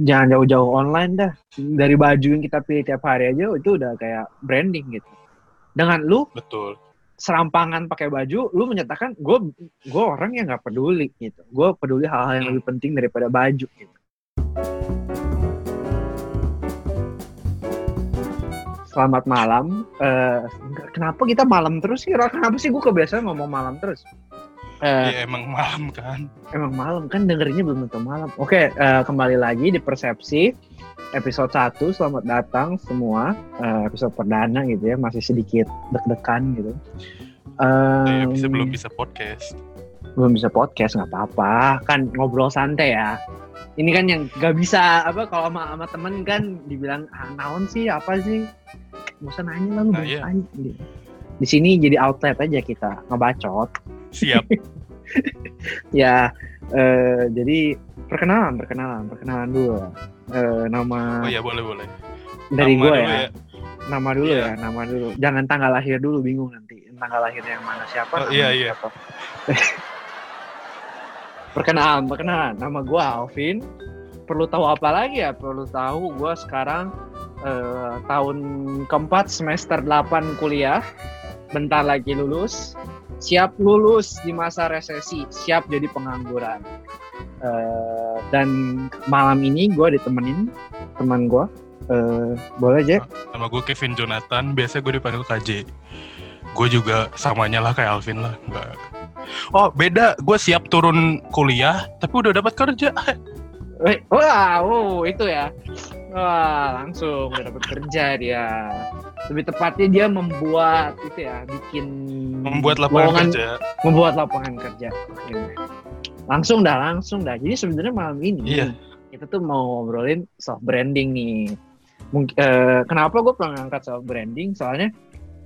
jangan jauh-jauh online dah. Dari baju yang kita pilih tiap hari aja itu udah kayak branding gitu. Dengan lu Betul. serampangan pakai baju, lu menyatakan gue gue orang yang nggak peduli gitu. Gue peduli hal-hal yang Hmm. lebih penting daripada baju gitu. Selamat malam. Eh, kenapa kita malam terus sih? Kenapa sih gue kebiasaan ngomong malam terus? Ya emang malam kan. Emang malam kan dengerinnya belum tentu malam. Oke, eh, kembali lagi di Persepsi episode 1. Selamat datang semua. Eh, episode perdana gitu ya, masih sedikit deg-degan gitu. Ya, Em, bisa belum bisa podcast. belum bisa podcast nggak apa-apa, kan ngobrol santai ya. Ini kan yang gak bisa apa kalau sama, sama temen kan dibilang ah, naon sih apa sih? Usah nanya lah lu Nah, iya. gitu. Di sini jadi outlet aja kita ngebacot. Siap. Ya, eh, jadi perkenalan, perkenalan, perkenalan dulu. Eh, nama Oh iya boleh boleh. dari Nama gue dulu ya. nama dulu Iya. ya, nama dulu. Jangan tanggal lahir dulu, bingung nanti. Tanggal lahirnya yang mana siapa? Oh, iya, iya. siapa. perkenalan, perkenalan. Nama gue Alvin. Perlu tahu apa lagi ya? Perlu tahu gue sekarang eh, tahun keempat semester 8 kuliah. Bentar lagi lulus. Siap lulus di masa resesi. Siap jadi pengangguran. Eh, dan malam ini gue ditemenin teman gue. Eh, boleh aja? Nama gue Kevin Jonathan. Biasa gue dipanggil KJ. Gue juga samanya lah kayak Alvin lah. Enggak. Oh beda. Gue siap turun kuliah, tapi udah dapat kerja. Wah, wow, itu ya. Wah, langsung udah dapat kerja dia. Lebih tepatnya dia membuat itu ya, bikin Membuat lapangan lowongan- kerja. Membuat lapangan kerja. Langsung dah, langsung dah. Jadi sebenarnya malam ini Iya. kita tuh mau ngobrolin self branding nih. Mungkin eh, kenapa gue pernah ngangkat self branding? Soalnya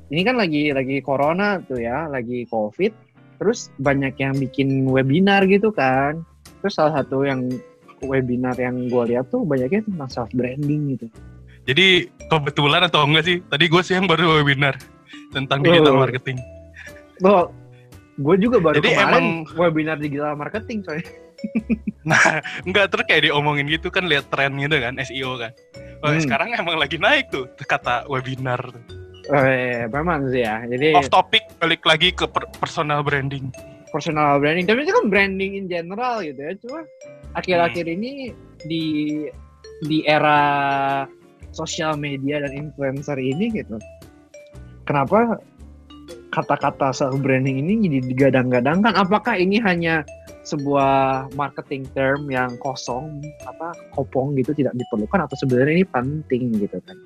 ini kan lagi lagi corona tuh ya, lagi covid. Terus banyak yang bikin webinar gitu kan. Terus salah satu yang webinar yang gue lihat tuh banyaknya tentang self branding gitu. Jadi kebetulan atau enggak sih? Tadi gue sih yang baru webinar tentang digital Oh. marketing. Loh, gue juga baru Jadi kemarin emang- webinar digital marketing soalnya. Nah, enggak terus kayak diomongin gitu kan lihat tren gitu kan SEO kan. Oh, Hmm. sekarang emang lagi naik tuh kata webinar. Eh, memang sih ya. Jadi Off topic balik lagi ke per- personal branding. personal branding tapi itu kan branding in general gitu ya cuma akhir-akhir Hmm. ini di di era sosial media dan influencer ini gitu. Kenapa kata-kata self branding ini jadi digadang-gadangkan? Apakah ini hanya sebuah marketing term yang kosong apa kopong gitu tidak diperlukan? Atau sebenarnya ini penting gitu kan?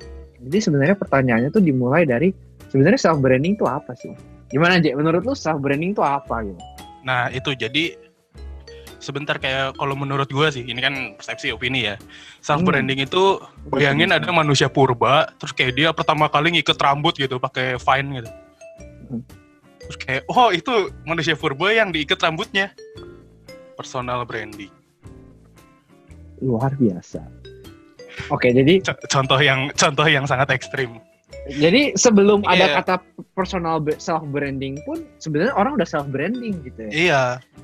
Jadi sebenarnya pertanyaannya tuh dimulai dari sebenarnya self branding itu apa sih? Gimana aja menurut lu self branding itu apa gitu? Nah, itu. Jadi sebentar kayak kalau menurut gue sih, ini kan persepsi opini ya. Self branding itu bayangin ada manusia purba, terus kayak dia pertama kali ngikat rambut gitu pakai vine gitu. Hmm. Terus kayak, oh itu manusia purba yang diikat rambutnya. Personal branding. luar biasa. Oke, jadi Co- contoh yang contoh yang sangat ekstrim. jadi sebelum ada Iya. kata personal self branding pun sebenarnya orang udah self branding gitu ya. Iya. Jadi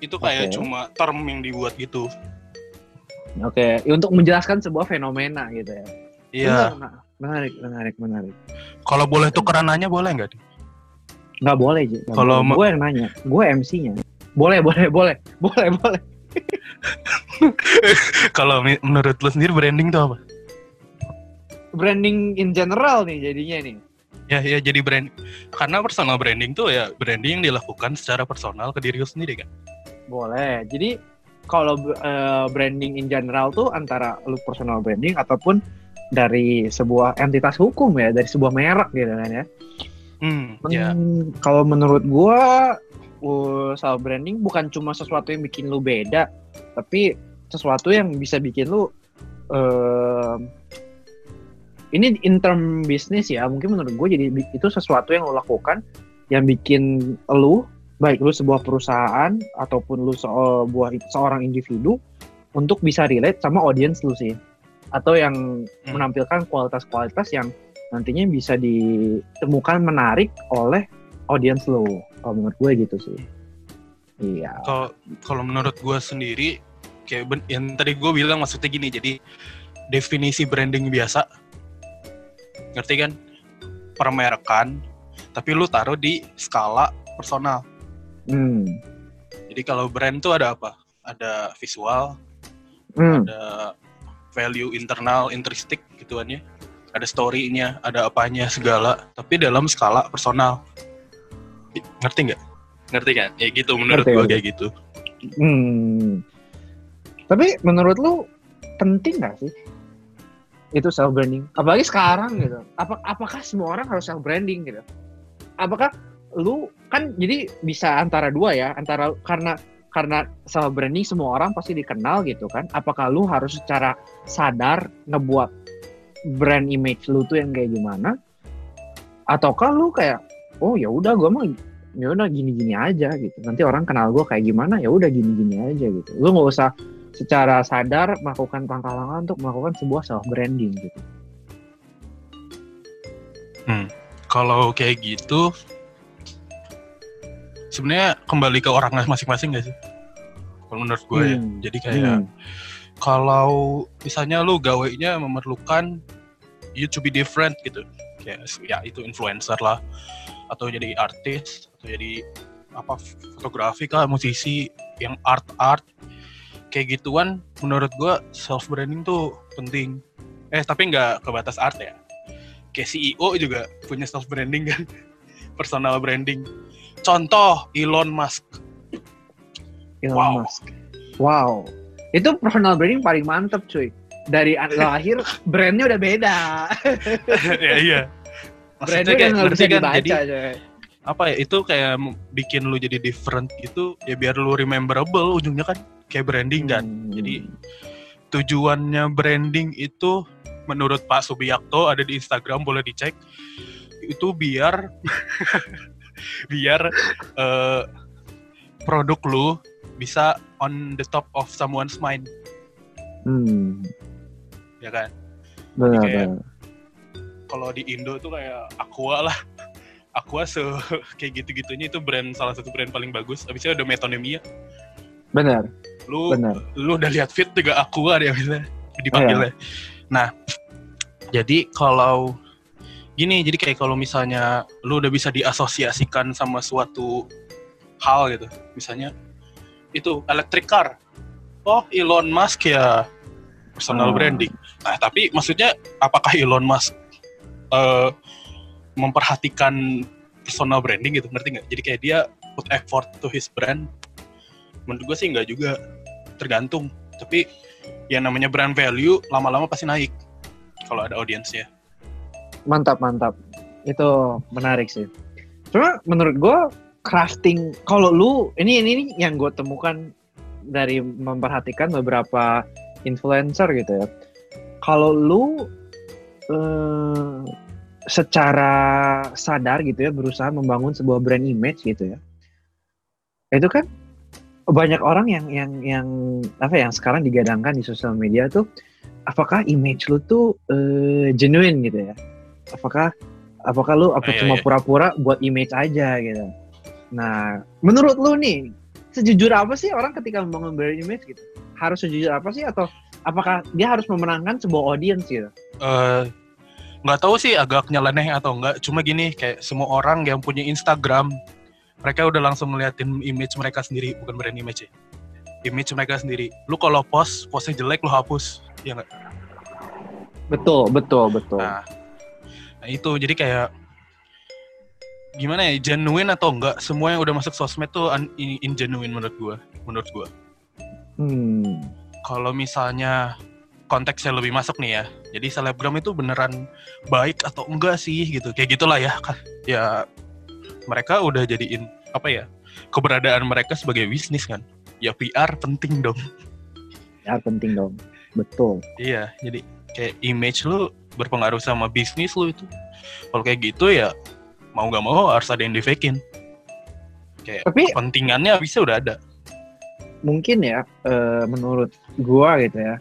itu kayak Oke. cuma term yang dibuat gitu. Oke, ya untuk menjelaskan sebuah fenomena gitu ya. Iya. Benar, menarik, menarik, menarik. Kalau boleh tukeran nanya boleh nggak? Nggak boleh, Ji. Kalau gue yang nanya, gue MC-nya. Boleh, boleh, boleh, boleh, boleh. Kalau menurut lo sendiri branding itu apa? Branding in general nih jadinya nih. Ya, ya jadi brand. Karena personal branding tuh ya branding yang dilakukan secara personal ke diri lo sendiri kan. Boleh. Jadi kalau eh, branding in general tuh antara lu personal branding ataupun dari sebuah entitas hukum ya, dari sebuah merek gitu kan ya. Hmm. Hmm, kalau menurut gua uh, self branding bukan cuma sesuatu yang bikin lu beda, tapi sesuatu yang bisa bikin lu em, ini in term bisnis ya, mungkin menurut gue jadi itu sesuatu yang lo lakukan yang bikin lu baik lu sebuah perusahaan ataupun lu sebuah seorang individu untuk bisa relate sama audience lu sih atau yang Hmm. menampilkan kualitas-kualitas yang nantinya bisa ditemukan menarik oleh audience lo. Kalau menurut gue gitu sih. Iya. Kalau kalau menurut gue sendiri kayak ben- yang tadi gue bilang maksudnya gini jadi definisi branding biasa ngerti kan permerekan tapi lu taruh di skala personal Hmm. jadi kalau brand tuh ada apa ada visual Hmm. ada value internal intristik gituan ya ada story-nya ada apanya segala tapi dalam skala personal ngerti nggak ngerti kan ya gitu menurut gue kayak gitu Hmm. Tapi menurut lu penting gak sih itu self branding? Apalagi sekarang gitu. Apa apakah semua orang harus self branding gitu? Apakah lu kan jadi bisa antara dua ya, antara karena karena self branding semua orang pasti dikenal gitu kan. Apakah lu harus secara sadar ngebuat brand image lu tuh yang kayak gimana? Ataukah lu kayak oh ya udah gua mah ya udah gini-gini aja gitu. Nanti orang kenal gue kayak gimana ya udah gini-gini aja gitu. Lu nggak usah secara sadar melakukan langkah-langkah untuk melakukan sebuah self branding gitu. kalau kayak gitu sebenarnya kembali ke orangnya masing-masing gak sih? Kalau menurut gue ya. Hmm. jadi kayak Hmm. kalau misalnya lu gawainya memerlukan you to be different gitu. Kayak ya itu influencer lah atau jadi artis atau jadi apa fotografi kah musisi yang art art. Kayak gituan menurut gua self branding tuh penting. Eh tapi nggak ke batas art ya. Kayak CEO juga punya self branding kan. Personal branding contoh Elon Musk Elon Wow. Musk. Wow. Itu personal branding paling mantep cuy. Dari lahir brandnya udah beda. ya iya Brandnya maksudnya udah kayak ngerti bisa kan dibaca jadi coy. apa ya itu kayak bikin lu jadi different gitu ya biar lu rememberable ujungnya kan kayak branding kan Hmm. jadi tujuannya branding itu menurut Pak Subiakto ada di Instagram boleh dicek itu biar biar eh, produk lu bisa on the top of someone's mind. Hmm. ya kan? Benar, kayak- benar. kalau di Indo tuh kayak Aqua lah. Aqua se kayak gitu-gitunya itu brand salah satu brand paling bagus. Habisnya ada metonemia Benar, lu benar. lu udah lihat fit juga Aqua dia bisa dipanggilnya. Nah jadi kalau gini jadi kayak kalau misalnya lu udah bisa diasosiasikan sama suatu hal gitu. Misalnya itu electric car. Oh Elon Musk ya. Personal Ah. branding. Nah tapi maksudnya apakah Elon Musk eh, memperhatikan personal branding gitu? Ngerti nggak? Jadi kayak dia put effort to his brand. Menurut gue sih nggak juga. Tergantung. Tapi yang namanya brand value lama-lama pasti naik. Kalau ada audiensnya Mantap, mantap. Itu menarik sih. Cuma menurut gue crafting kalau lu ini ini, ini yang gue temukan dari memperhatikan beberapa influencer gitu ya. Kalau lu eh, secara sadar gitu ya berusaha membangun sebuah brand image gitu ya. Itu kan banyak orang yang yang yang apa ya, yang sekarang digadangkan di sosial media tuh apakah image lu tuh eh, genuine gitu ya? Apakah apakah lu apa iya, cuma iya. pura-pura buat image aja gitu? Nah, menurut lu nih sejujur apa sih orang ketika membangun brand image gitu? Harus sejujur apa sih atau apakah dia harus memenangkan sebuah audience gitu? Eh, nggak tahu sih agak nyeleneh atau enggak cuma gini kayak semua orang yang punya Instagram mereka udah langsung ngeliatin image mereka sendiri bukan brand image ya image mereka sendiri lu kalau post postnya jelek lu hapus ya nggak Betul, betul, betul. nah nah itu jadi kayak gimana ya genuine atau enggak semua yang udah masuk sosmed tuh un- in, ingenuine menurut gua menurut gua Hmm. kalau misalnya konteksnya lebih masuk nih ya jadi selebgram itu beneran baik atau enggak sih gitu kayak gitulah ya Kan, ya mereka udah jadiin apa ya keberadaan mereka sebagai bisnis kan ya PR penting dong Ya penting dong. Betul. iya jadi kayak image lu berpengaruh sama bisnis lu itu. Kalau kayak gitu ya mau nggak mau harus ada yang di-fakein. Kayak Tapi kepentingannya bisa udah ada. Mungkin ya eh, menurut gua gitu ya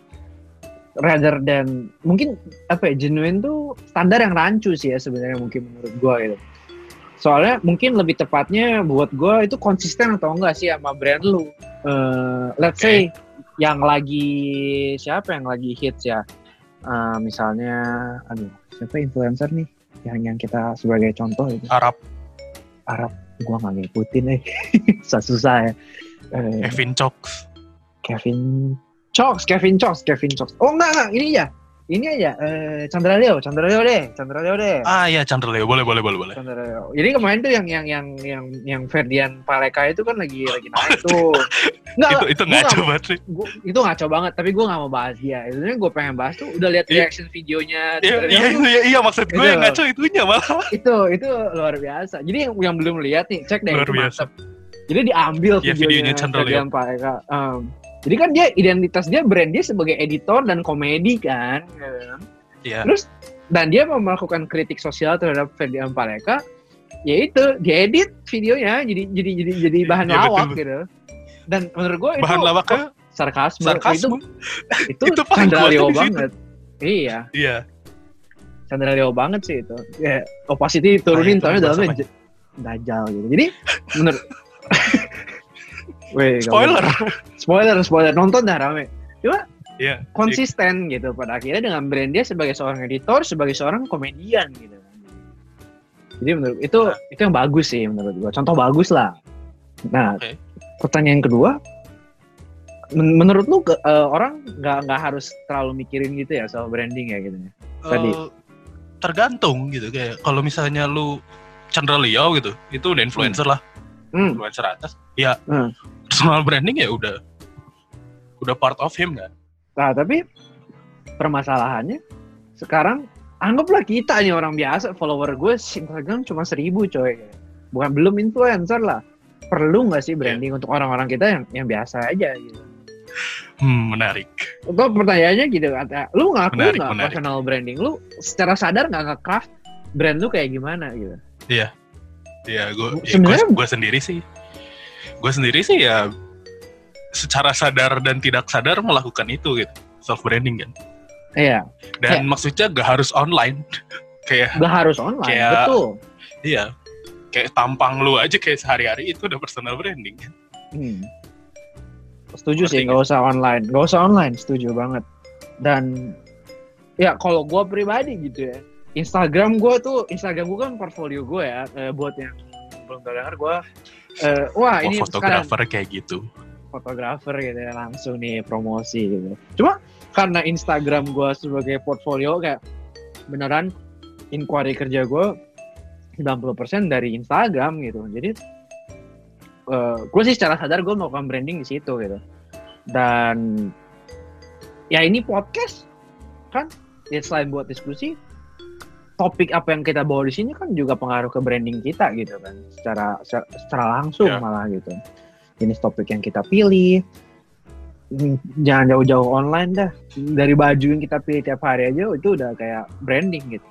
rather than mungkin apa ya genuine tuh standar yang rancu sih ya sebenarnya mungkin menurut gua gitu. Soalnya mungkin lebih tepatnya buat gua itu konsisten atau enggak sih sama brand lu? Eh, let's say yang lagi siapa yang lagi hits ya? Eh, misalnya, aduh, siapa influencer nih yang yang kita sebagai contoh itu Arab. Arab, gua nggak ngikutin eh, susah susah ya. Eh, Kevin Cox. Kevin Chox, Kevin Chox, Kevin Chox. Oh enggak enggak, ini ya, ini aja. Eh, Chandra Leo, Chandra Leo deh, Chandra Leo deh. ah ya Chandra Leo boleh boleh boleh boleh Chandra Leo. Jadi kemarin tuh yang yang yang yang yang Ferdian Paleka itu kan lagi lagi naik tuh. Enggak, itu itu ngaco nggak- banget sih gua, itu ngaco banget tapi gue gak mau bahas dia sebenarnya gue pengen bahas tuh udah lihat Iya. reaction videonya Iya, iya, iya, iya, maksud gue yang ngaco itunya malah. itu itu luar biasa jadi yang, yang belum lihat nih cek deh Luar biasa. mantep jadi diambil Iya, videonya, videonya Chandra Leo. Paleka Um, jadi kan dia identitas dia brand dia sebagai editor dan komedi kan. Iya. terus dan dia mau melakukan kritik sosial terhadap Ferdian Paleka yaitu diedit videonya jadi jadi jadi jadi bahan Iya, betul, lawak betul. gitu dan menurut gue itu Bahan lawaknya sarkasme, sarkasme. itu Itu paling Chandra Leo banget iya Iya. Chandra Leo banget sih itu ya opacity turunin Ah, itu tapi bahasa dalamnya dajal gitu jadi menurut Nggak Spoiler. spoiler spoiler nonton dah rame Iya. konsisten gitu pada akhirnya dengan brand dia sebagai seorang editor sebagai seorang komedian gitu jadi menurut itu itu yang bagus sih menurut gua contoh bagus lah nah Oke. pertanyaan kedua men- menurut lu ke- eh, orang nggak nggak harus terlalu mikirin gitu ya soal branding ya gitu ya Tadi. Eh, tergantung gitu kayak kalau misalnya lu Chandra Leo gitu, itu udah influencer lah, hmm. influencer atas. Ya, Hmm. Personal branding ya udah udah part of him kan. Nah, tapi permasalahannya sekarang anggaplah kita nih orang biasa, follower gue Instagram cuma seribu coy. Bukan belum influencer lah. Perlu nggak sih branding untuk orang-orang kita yang yang biasa aja gitu? Hmm, menarik. Untuk pertanyaannya gitu, kata, lu ngaku nggak personal branding? Lu secara sadar nggak nge-craft brand lu kayak gimana gitu? Ya, gue Sebenarnya- gue sendiri sih, gue sendiri sih ya secara sadar dan tidak sadar melakukan itu gitu, self branding kan. Iya, Dan maksudnya gak harus online, kayak nggak harus online, Kayak- betul. iya, kayak tampang lu aja kayak sehari-hari itu udah personal branding kan. Hmm. Setuju Ngerti sih, nggak usah online, nggak usah online, setuju banget. Dan ya kalau gue pribadi gitu ya, Instagram gue tuh, Instagram gue kan portfolio gue ya, eh, buat yang belum terdengar gue, eh, wah Oh, ini sekarang fotografer kayak gitu. fotografer gitu ya, langsung nih promosi gitu. Cuma karena Instagram gue sebagai portfolio kayak beneran inquiry kerja gue 90% dari Instagram gitu. Jadi gue sih secara sadar gue melakukan branding di situ gitu. Dan ya ini podcast kan ya selain buat diskusi topik apa yang kita bawa di sini kan juga pengaruh ke branding kita gitu kan secara secara, langsung Ya. malah gitu jenis topik yang kita pilih jangan jauh-jauh online dah dari baju yang kita pilih tiap hari aja itu udah kayak branding gitu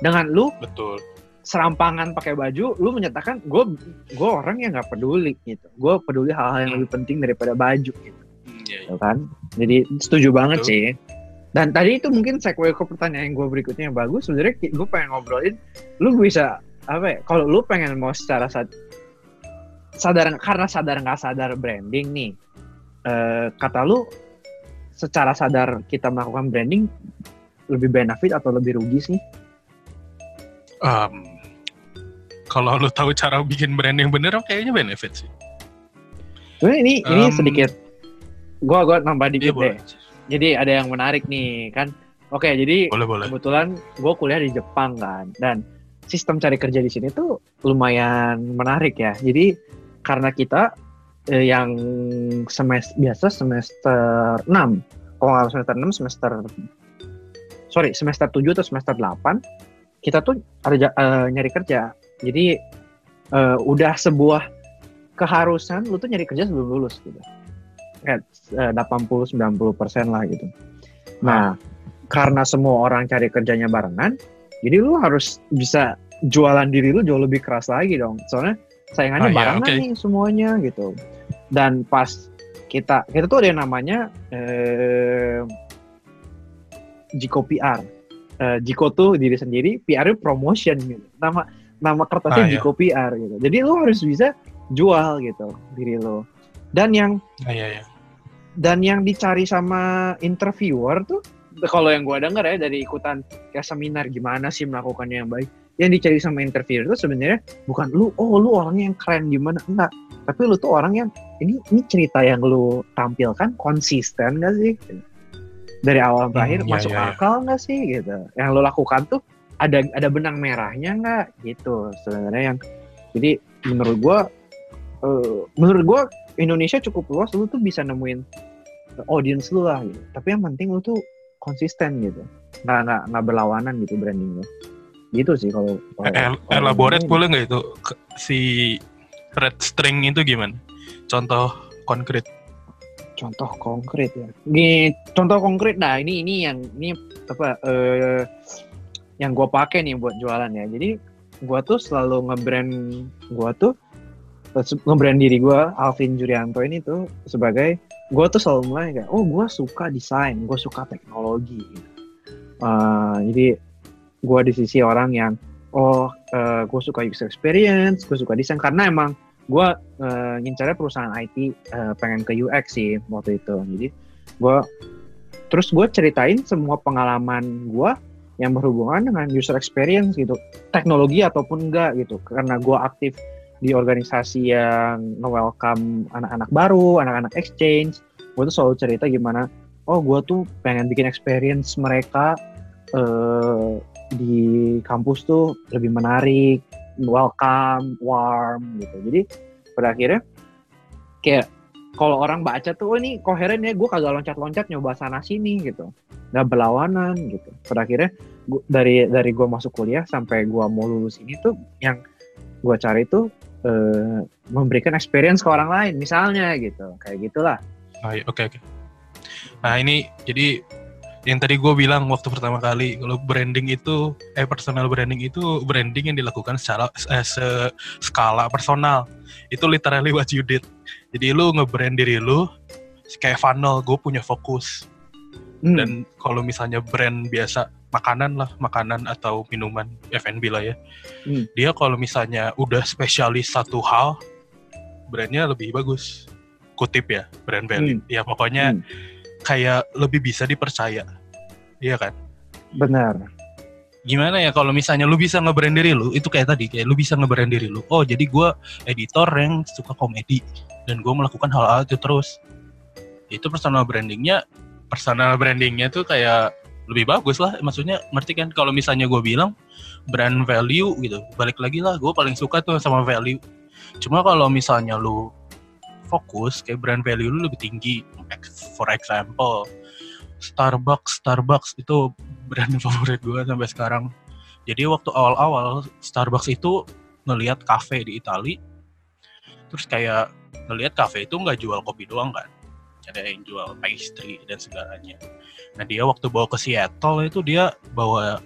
dengan lu Betul. serampangan pakai baju lu menyatakan gue gue orang yang nggak peduli gitu gue peduli hal-hal yang Hmm. lebih penting daripada baju gitu Hmm, iya, iya. kan jadi setuju banget Betul. sih dan tadi itu mungkin segue ke pertanyaan gue berikutnya yang bagus sebenarnya gue pengen ngobrolin lu bisa apa ya kalau lu pengen mau secara sad- sadar karena sadar nggak sadar branding nih eh, kata lu secara sadar kita melakukan branding lebih benefit atau lebih rugi sih Em, kalau lu tahu cara bikin brand yang bener, kayaknya benefit sih. sebenarnya ini ini Em, sedikit gua gua nambah Iya dikit boleh. Jadi ada yang menarik nih kan? Oke jadi Boleh boleh. kebetulan gue kuliah di Jepang kan? Dan sistem cari kerja di sini tuh lumayan menarik ya. Jadi karena kita eh, yang semester biasa semester 6 kalau nggak semester 6 semester sorry semester 7 atau semester 8 kita tuh ada eh, nyari kerja. Jadi eh, udah sebuah keharusan lu tuh nyari kerja sebelum lulus gitu kayak eh, 80-90 persen lah gitu. Nah karena semua orang cari kerjanya barengan jadi lu harus bisa jualan diri lu jauh lebih keras lagi dong. Soalnya saingannya Ah, iya, barengan oke. nih semuanya gitu. Dan pas kita kita tuh ada yang namanya eh, Jiko PR Eh, Jiko tuh diri sendiri PR -nya promotion gitu. Nama nama kertasnya Ah, iya. Jiko PR gitu. Jadi lu harus bisa jual gitu diri lu dan yang Ah, iya, iya. dan yang dicari sama interviewer tuh kalau yang gua dengar ya dari ikutan kayak seminar gimana sih melakukannya yang baik? Yang dicari sama interviewer itu sebenarnya bukan lu oh lu orangnya yang keren gimana? Enggak. Tapi lu tuh orang yang ini ini cerita yang lu tampilkan konsisten gak sih? Dari awal sampai Hmm, akhir iya, masuk iya, iya. akal nggak sih gitu? Yang lu lakukan tuh ada ada benang merahnya nggak? Gitu sebenarnya yang jadi menurut gua eh, menurut gua Indonesia cukup luas lu tuh bisa nemuin audience lu lah gitu. Tapi yang penting lu tuh konsisten gitu. Nggak nggak nggak berlawanan gitu branding lu gitu sih kalau El- kalau elaborate boleh nggak itu? Si red string itu gimana? Contoh konkret. contoh konkret ya. Gini, contoh konkret nah ini ini yang ini apa eh yang gue pakai nih buat jualan ya. Jadi gue tuh selalu ngebrand gue tuh eh, ngebrand diri gue Alvin Jurianto ini tuh sebagai gue tuh selalu mulai kayak oh gue suka desain gue suka teknologi. Eh, jadi gue di sisi orang yang oh gue suka user experience gue suka desain. Karena emang gue eh, ngincarnya perusahaan IT eh, pengen ke UX sih waktu itu. Jadi gue terus gue ceritain semua pengalaman gue yang berhubungan dengan user experience gitu. Teknologi ataupun enggak gitu. Karena gue aktif di organisasi yang nge-welcome anak-anak baru anak-anak exchange gue tuh selalu cerita gimana oh gue tuh pengen bikin experience mereka eh, di kampus tuh lebih menarik welcome warm gitu. Jadi pada akhirnya kayak kalau orang baca tuh oh ini koheren ya gue kagak loncat-loncat nyoba sana sini gitu. Nggak berlawanan gitu. Pada akhirnya gua, dari dari gue masuk kuliah sampai gue mau lulus ini tuh yang gue cari tuh eh, memberikan experience ke orang lain misalnya gitu. Kayak gitulah. Oke oke. Nah ini jadi yang tadi gue bilang waktu pertama kali kalau branding itu eh personal branding itu branding yang dilakukan secara eh, se- skala personal. Itu literally what you did. Jadi lu nge-brand diri lu kayak funnel gue punya fokus Hmm, dan kalau misalnya brand biasa makanan lah makanan atau minuman F&B lah ya. Hmm. dia kalau misalnya udah spesialis satu hal brandnya lebih bagus. Kutip ya brand value. Ya pokoknya hmm, kayak lebih bisa dipercaya. Iya kan? Benar. Gimana ya kalau misalnya lu bisa nge-brand diri lu itu kayak tadi kayak lu bisa nge-brand diri lu. Oh jadi gua editor yang suka komedi dan gue melakukan hal-hal itu terus. Itu personal brandingnya personal brandingnya tuh kayak lebih bagus lah. Maksudnya ngerti kan? Kalau misalnya gue bilang brand value gitu balik lagi lah gue paling suka tuh sama value. Cuma kalau misalnya lu fokus kayak brand value lu lebih tinggi. For example Starbucks Starbucks itu brand favorit gue sampai sekarang. Jadi waktu awal-awal Starbucks itu ngelihat cafe di Itali terus kayak ngelihat cafe itu nggak jual kopi doang kan ada yang jual pastry dan segalanya. Nah dia waktu bawa ke Seattle itu dia bawa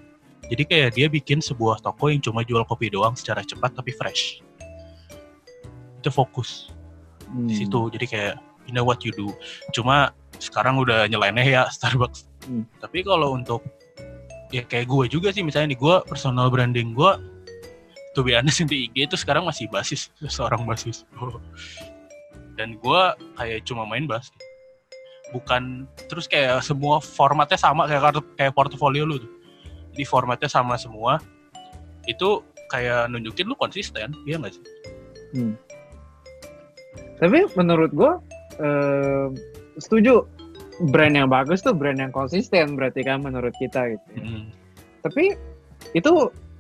jadi kayak dia bikin sebuah toko yang cuma jual kopi doang secara cepat tapi fresh. Itu fokus. Hmm. di situ jadi kayak you know what you do. Cuma sekarang udah nyeleneh ya Starbucks. Hmm. tapi kalau untuk ya kayak gue juga sih misalnya nih gue personal branding gue to be honest di IG itu sekarang masih basis seorang basis. Dan gue kayak cuma main bass bukan terus kayak semua formatnya sama kayak kartu kayak portofolio lu tuh jadi formatnya sama semua itu kayak nunjukin lu konsisten iya nggak sih Tapi menurut gue eh, setuju brand yang bagus tuh brand yang konsisten berarti kan menurut kita gitu. ya. Mm. Tapi itu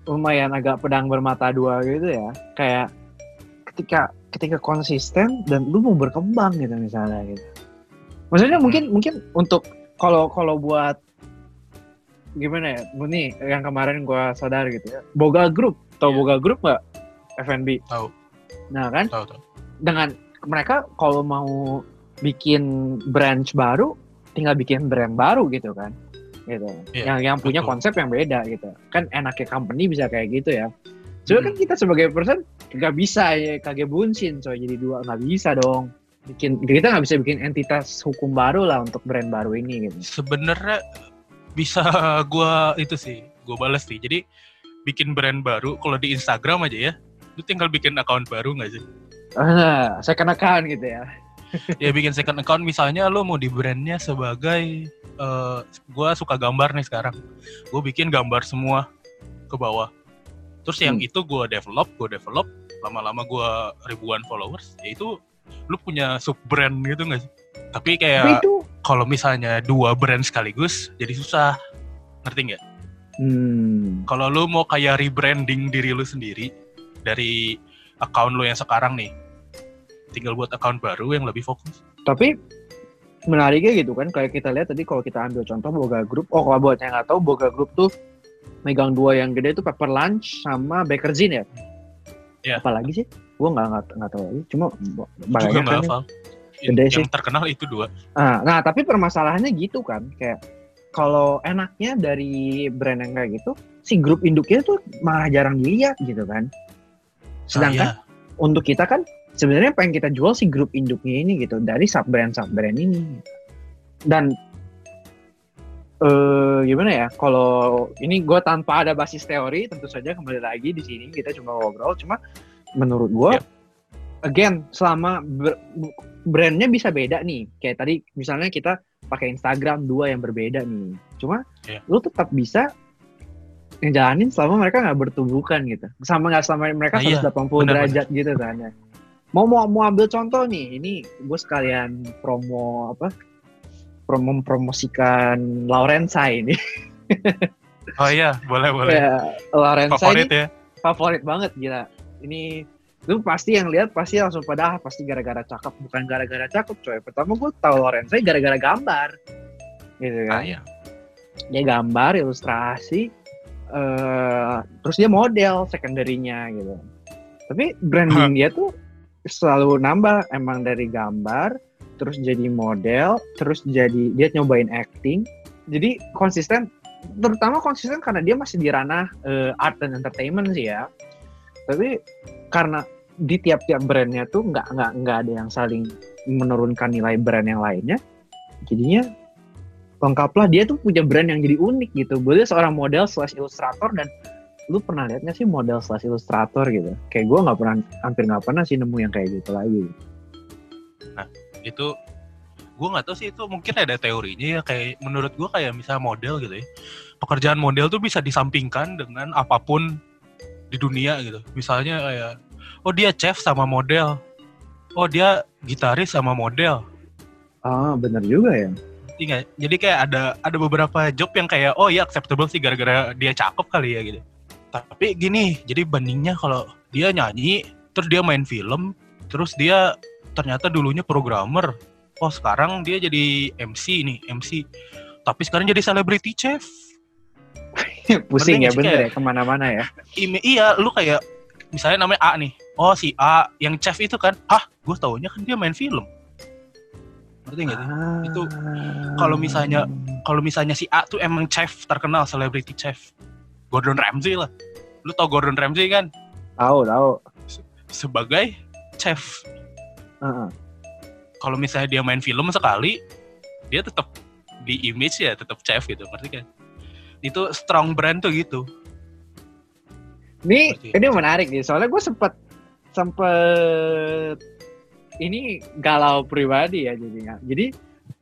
lumayan agak pedang bermata dua gitu ya. Kayak ketika ketika konsisten dan lu mau berkembang gitu misalnya gitu. Maksudnya mungkin mungkin untuk kalau kalau buat gimana ya, nih yang kemarin gua sadar gitu ya. Boga Group, tau Iya. Boga Group nggak? F&B. Tahu. Nah kan tahu tahu dengan mereka kalau mau bikin branch baru tinggal bikin brand baru gitu kan gitu Iya, yang yang punya betul. konsep yang beda gitu kan enaknya company bisa kayak gitu ya Cuma Hmm. kan kita sebagai person nggak bisa ya kagak bunsin so jadi dua nggak bisa dong bikin kita nggak bisa bikin entitas hukum baru lah untuk brand baru ini gitu. Sebenarnya bisa gua itu sih gua balas sih. Jadi bikin brand baru kalau di Instagram aja ya lu tinggal bikin account baru nggak sih? Ah, saya kenakan gitu ya. Ya bikin second account. Misalnya lo mau di brandnya sebagai eh gua suka gambar nih sekarang. Gue bikin gambar semua ke bawah. Terus yang Hmm. itu gue develop gue develop. Lama-lama gue ribuan followers. Ya itu lu punya sub brand gitu nggak sih? Tapi kayak itu kalau misalnya dua brand sekaligus jadi susah. Ngerti nggak? Hmm, kalau lu mau kayak rebranding diri lu sendiri dari account lu yang sekarang nih tinggal buat account baru yang lebih fokus. Tapi menariknya gitu kan kayak kita lihat tadi kalau kita ambil contoh Boga Group oh kalau buat yang nggak tahu Boga Group tuh megang dua yang gede itu Pepper Lunch sama Bakerzin ya? Iya. apalagi sih gue nggak nggak nggak tahu lagi. Cuma banyak kan Gede yang sih. terkenal itu dua. Nah, nah tapi permasalahannya gitu kan. Kayak kalau enaknya dari brand yang kayak gitu si grup induknya tuh malah jarang dilihat gitu kan. Sedangkan Nah, iya. untuk kita kan sebenarnya pengen kita jual si grup induknya ini gitu dari sub brand sub brand ini. Dan eh gimana ya kalau ini gue tanpa ada basis teori tentu saja kembali lagi di sini kita cuma ngobrol cuma menurut gue Yep. again selama ber- brandnya bisa beda nih. Kayak tadi misalnya kita pakai Instagram dua yang berbeda nih. Cuma Iya. lu tetap bisa ngejalanin selama mereka nggak bertubuhkan gitu. Sama nggak selama mereka Nah, iya. 180 Benar, derajat gitu kan ya. Mau mau mau ambil contoh nih. Ini gue sekalian promo apa promo mempromosikan Laurensa ini. Oh iya boleh boleh. Ya Laurensa favorit ini ya. favorit banget gila ini lu pasti yang lihat pasti langsung pada ah, pasti gara-gara cakep. Bukan gara-gara cakep coy. Pertama gue tahu Lorenza gara-gara gambar. Gitu kan? Ah, iya. dia gambar ilustrasi eh terus dia model secondary-nya gitu. Tapi branding dia tuh selalu nambah. Emang dari gambar terus jadi model terus jadi dia nyobain acting. Jadi konsisten terutama konsisten karena dia masih di ranah eh, art dan entertainment sih ya tapi karena di tiap-tiap brandnya tuh nggak nggak nggak ada yang saling menurunkan nilai brand yang lainnya jadinya lengkaplah. Dia tuh punya brand yang jadi unik gitu. Boleh seorang model slash ilustrator dan lu pernah lihat nggak sih model slash ilustrator gitu? Kayak gue nggak pernah hampir nggak pernah sih nemu yang kayak gitu lagi. Itu gue nggak tahu sih itu mungkin ada teorinya ya. Kayak menurut gue kayak misalnya model gitu ya. Pekerjaan model tuh bisa disampingkan dengan apa pun di dunia gitu. Misalnya kayak oh dia chef sama model. Oh dia gitaris sama model. Ah bener juga ya. Nggak? jadi kayak ada ada beberapa job yang kayak oh ya acceptable sih gara-gara dia cakep kali ya gitu. Tapi gini jadi bandingnya kalau dia nyanyi terus dia main film terus dia ternyata dulunya programmer. Oh sekarang dia jadi MC nih MC tapi sekarang jadi celebrity chef pusing ya bener kayak- ya ke mana-mana ya. Ime, iya lu kayak misalnya namanya A nih. Oh si A yang chef itu kan hah gue taunya kan dia main film. Ngerti nggak sih? Itu kalau misalnya- kalau misalnya si A tuh emang chef terkenal celebrity chef. Gordon Ramsay lah. Lu tau Gordon Ramsay kan? Tahu tahu sebagai chef. Heeh. kalau misalnya dia main film sekali dia tetap di image ya tetap chef gitu ngerti kan itu strong brand tuh gitu Ini Seperti ini menarik nih, soalnya gue sempet sempet ini galau pribadi ya jadinya. Jadi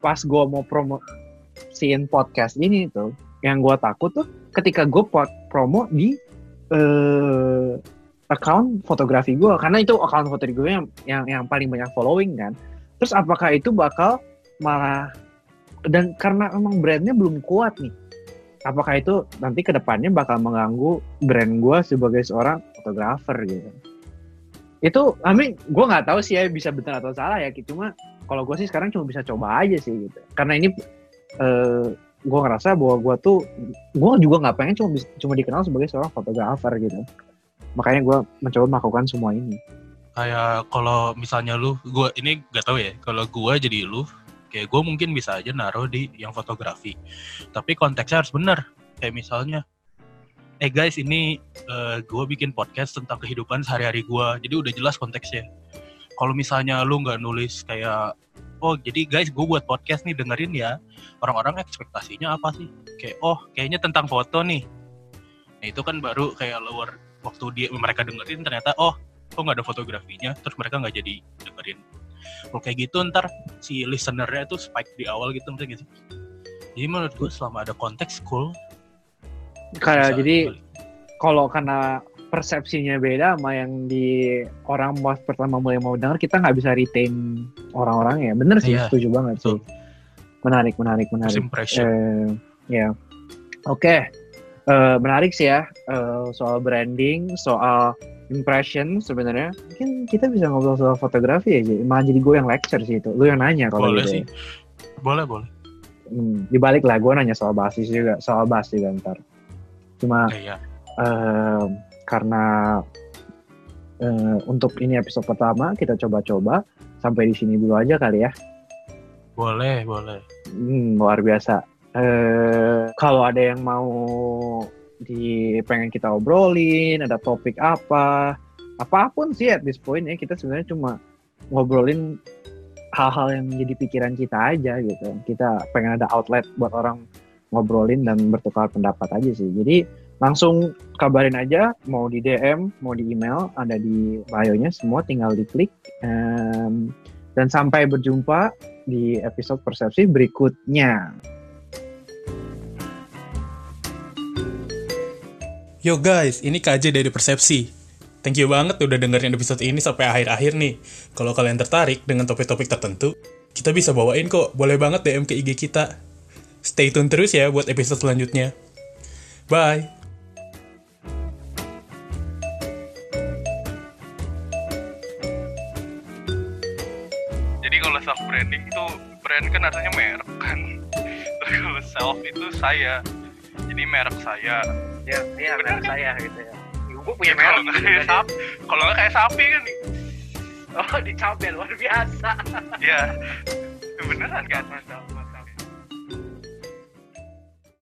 pas gue mau promosiin podcast ini tuh, yang gue takut tuh ketika gue promo di eh account fotografi gue, karena itu account fotografi gue yang, yang yang paling banyak following kan. Terus apakah itu bakal malah dan karena emang brandnya belum kuat nih apakah itu nanti ke depannya bakal mengganggu brand gue sebagai seorang fotografer gitu? Itu I mean gue nggak tahu sih ya bisa benar atau salah ya cuma kalau gue sih sekarang cuma bisa coba aja sih gitu. Karena ini eh gue ngerasa bahwa gue tuh gue juga nggak pengen cuma cuma dikenal sebagai seorang fotografer gitu. Makanya gue mencoba melakukan semua ini. Kayak kalau misalnya lu gua ini gak tahu ya kalau gua jadi lu kayak gue mungkin bisa aja naruh di yang fotografi. Tapi konteksnya harus bener. Kayak misalnya eh guys ini eh, gue bikin podcast tentang kehidupan sehari-hari gua. Jadi udah jelas konteksnya. Kalau misalnya lu nggak nulis kayak oh jadi guys gue buat podcast nih dengerin ya. Orang-orang ekspektasinya apa sih? Kayak oh kayaknya tentang foto nih. Nah itu kan baru kayak lower waktu dia mereka dengerin ternyata oh kok nggak ada fotografinya? Terus mereka nggak jadi dengerin Kalau kayak gitu ntar si listenernya tuh spike di awal gitu ngerti sih? Jadi menurut gue selama ada konteks cool. Kayak bisa jadi kalau karena persepsinya beda sama yang di orang pas pertama mulai mau denger kita nggak bisa retain orang-orang ya bener sih Iya. setuju banget sih Betul. menarik menarik menarik impression. Eh, ya oke Eh, menarik sih ya eh, soal branding soal impression sebenarnya mungkin kita bisa ngobrol soal fotografi aja malah jadi gue yang lecture sih itu lu yang nanya kalau boleh gitu sih. ya. Boleh boleh. Hmm, dibalik lah gue nanya soal basis juga soal bass juga ntar cuma Eh, Iya. eh, karena eh, untuk ini episode pertama kita coba-coba sampai di sini dulu aja kali ya Boleh boleh. Hmm, luar biasa. Eh, kalau ada yang mau di pengen kita obrolin, ada topik apa, apa pun sih at this point ya kita sebenarnya cuma ngobrolin hal-hal yang jadi pikiran kita aja gitu. Kita pengen ada outlet buat orang ngobrolin dan bertukar pendapat aja sih. Jadi langsung kabarin aja mau di DM, mau di email, ada di bio-nya semua tinggal diklik. Em, dan sampai berjumpa di episode persepsi berikutnya. Yo guys, ini KJ dari Persepsi. Thank you banget udah dengerin episode ini sampai akhir-akhir nih. Kalau kalian tertarik dengan topik-topik tertentu, kita bisa bawain kok. Boleh banget DM ke IG kita. Stay tune terus ya buat episode selanjutnya. Bye! Jadi kalau self branding itu brand kan artinya merek kan. Terus kalau self itu saya. Jadi merek saya. Ya, iya Bener kan? saya gitu ya. Gue Ya, kalau nggak kayak sapi, kalau nggak kayak sapi kan, Oh, dicapel luar biasa. ya beneran kan. Mantap.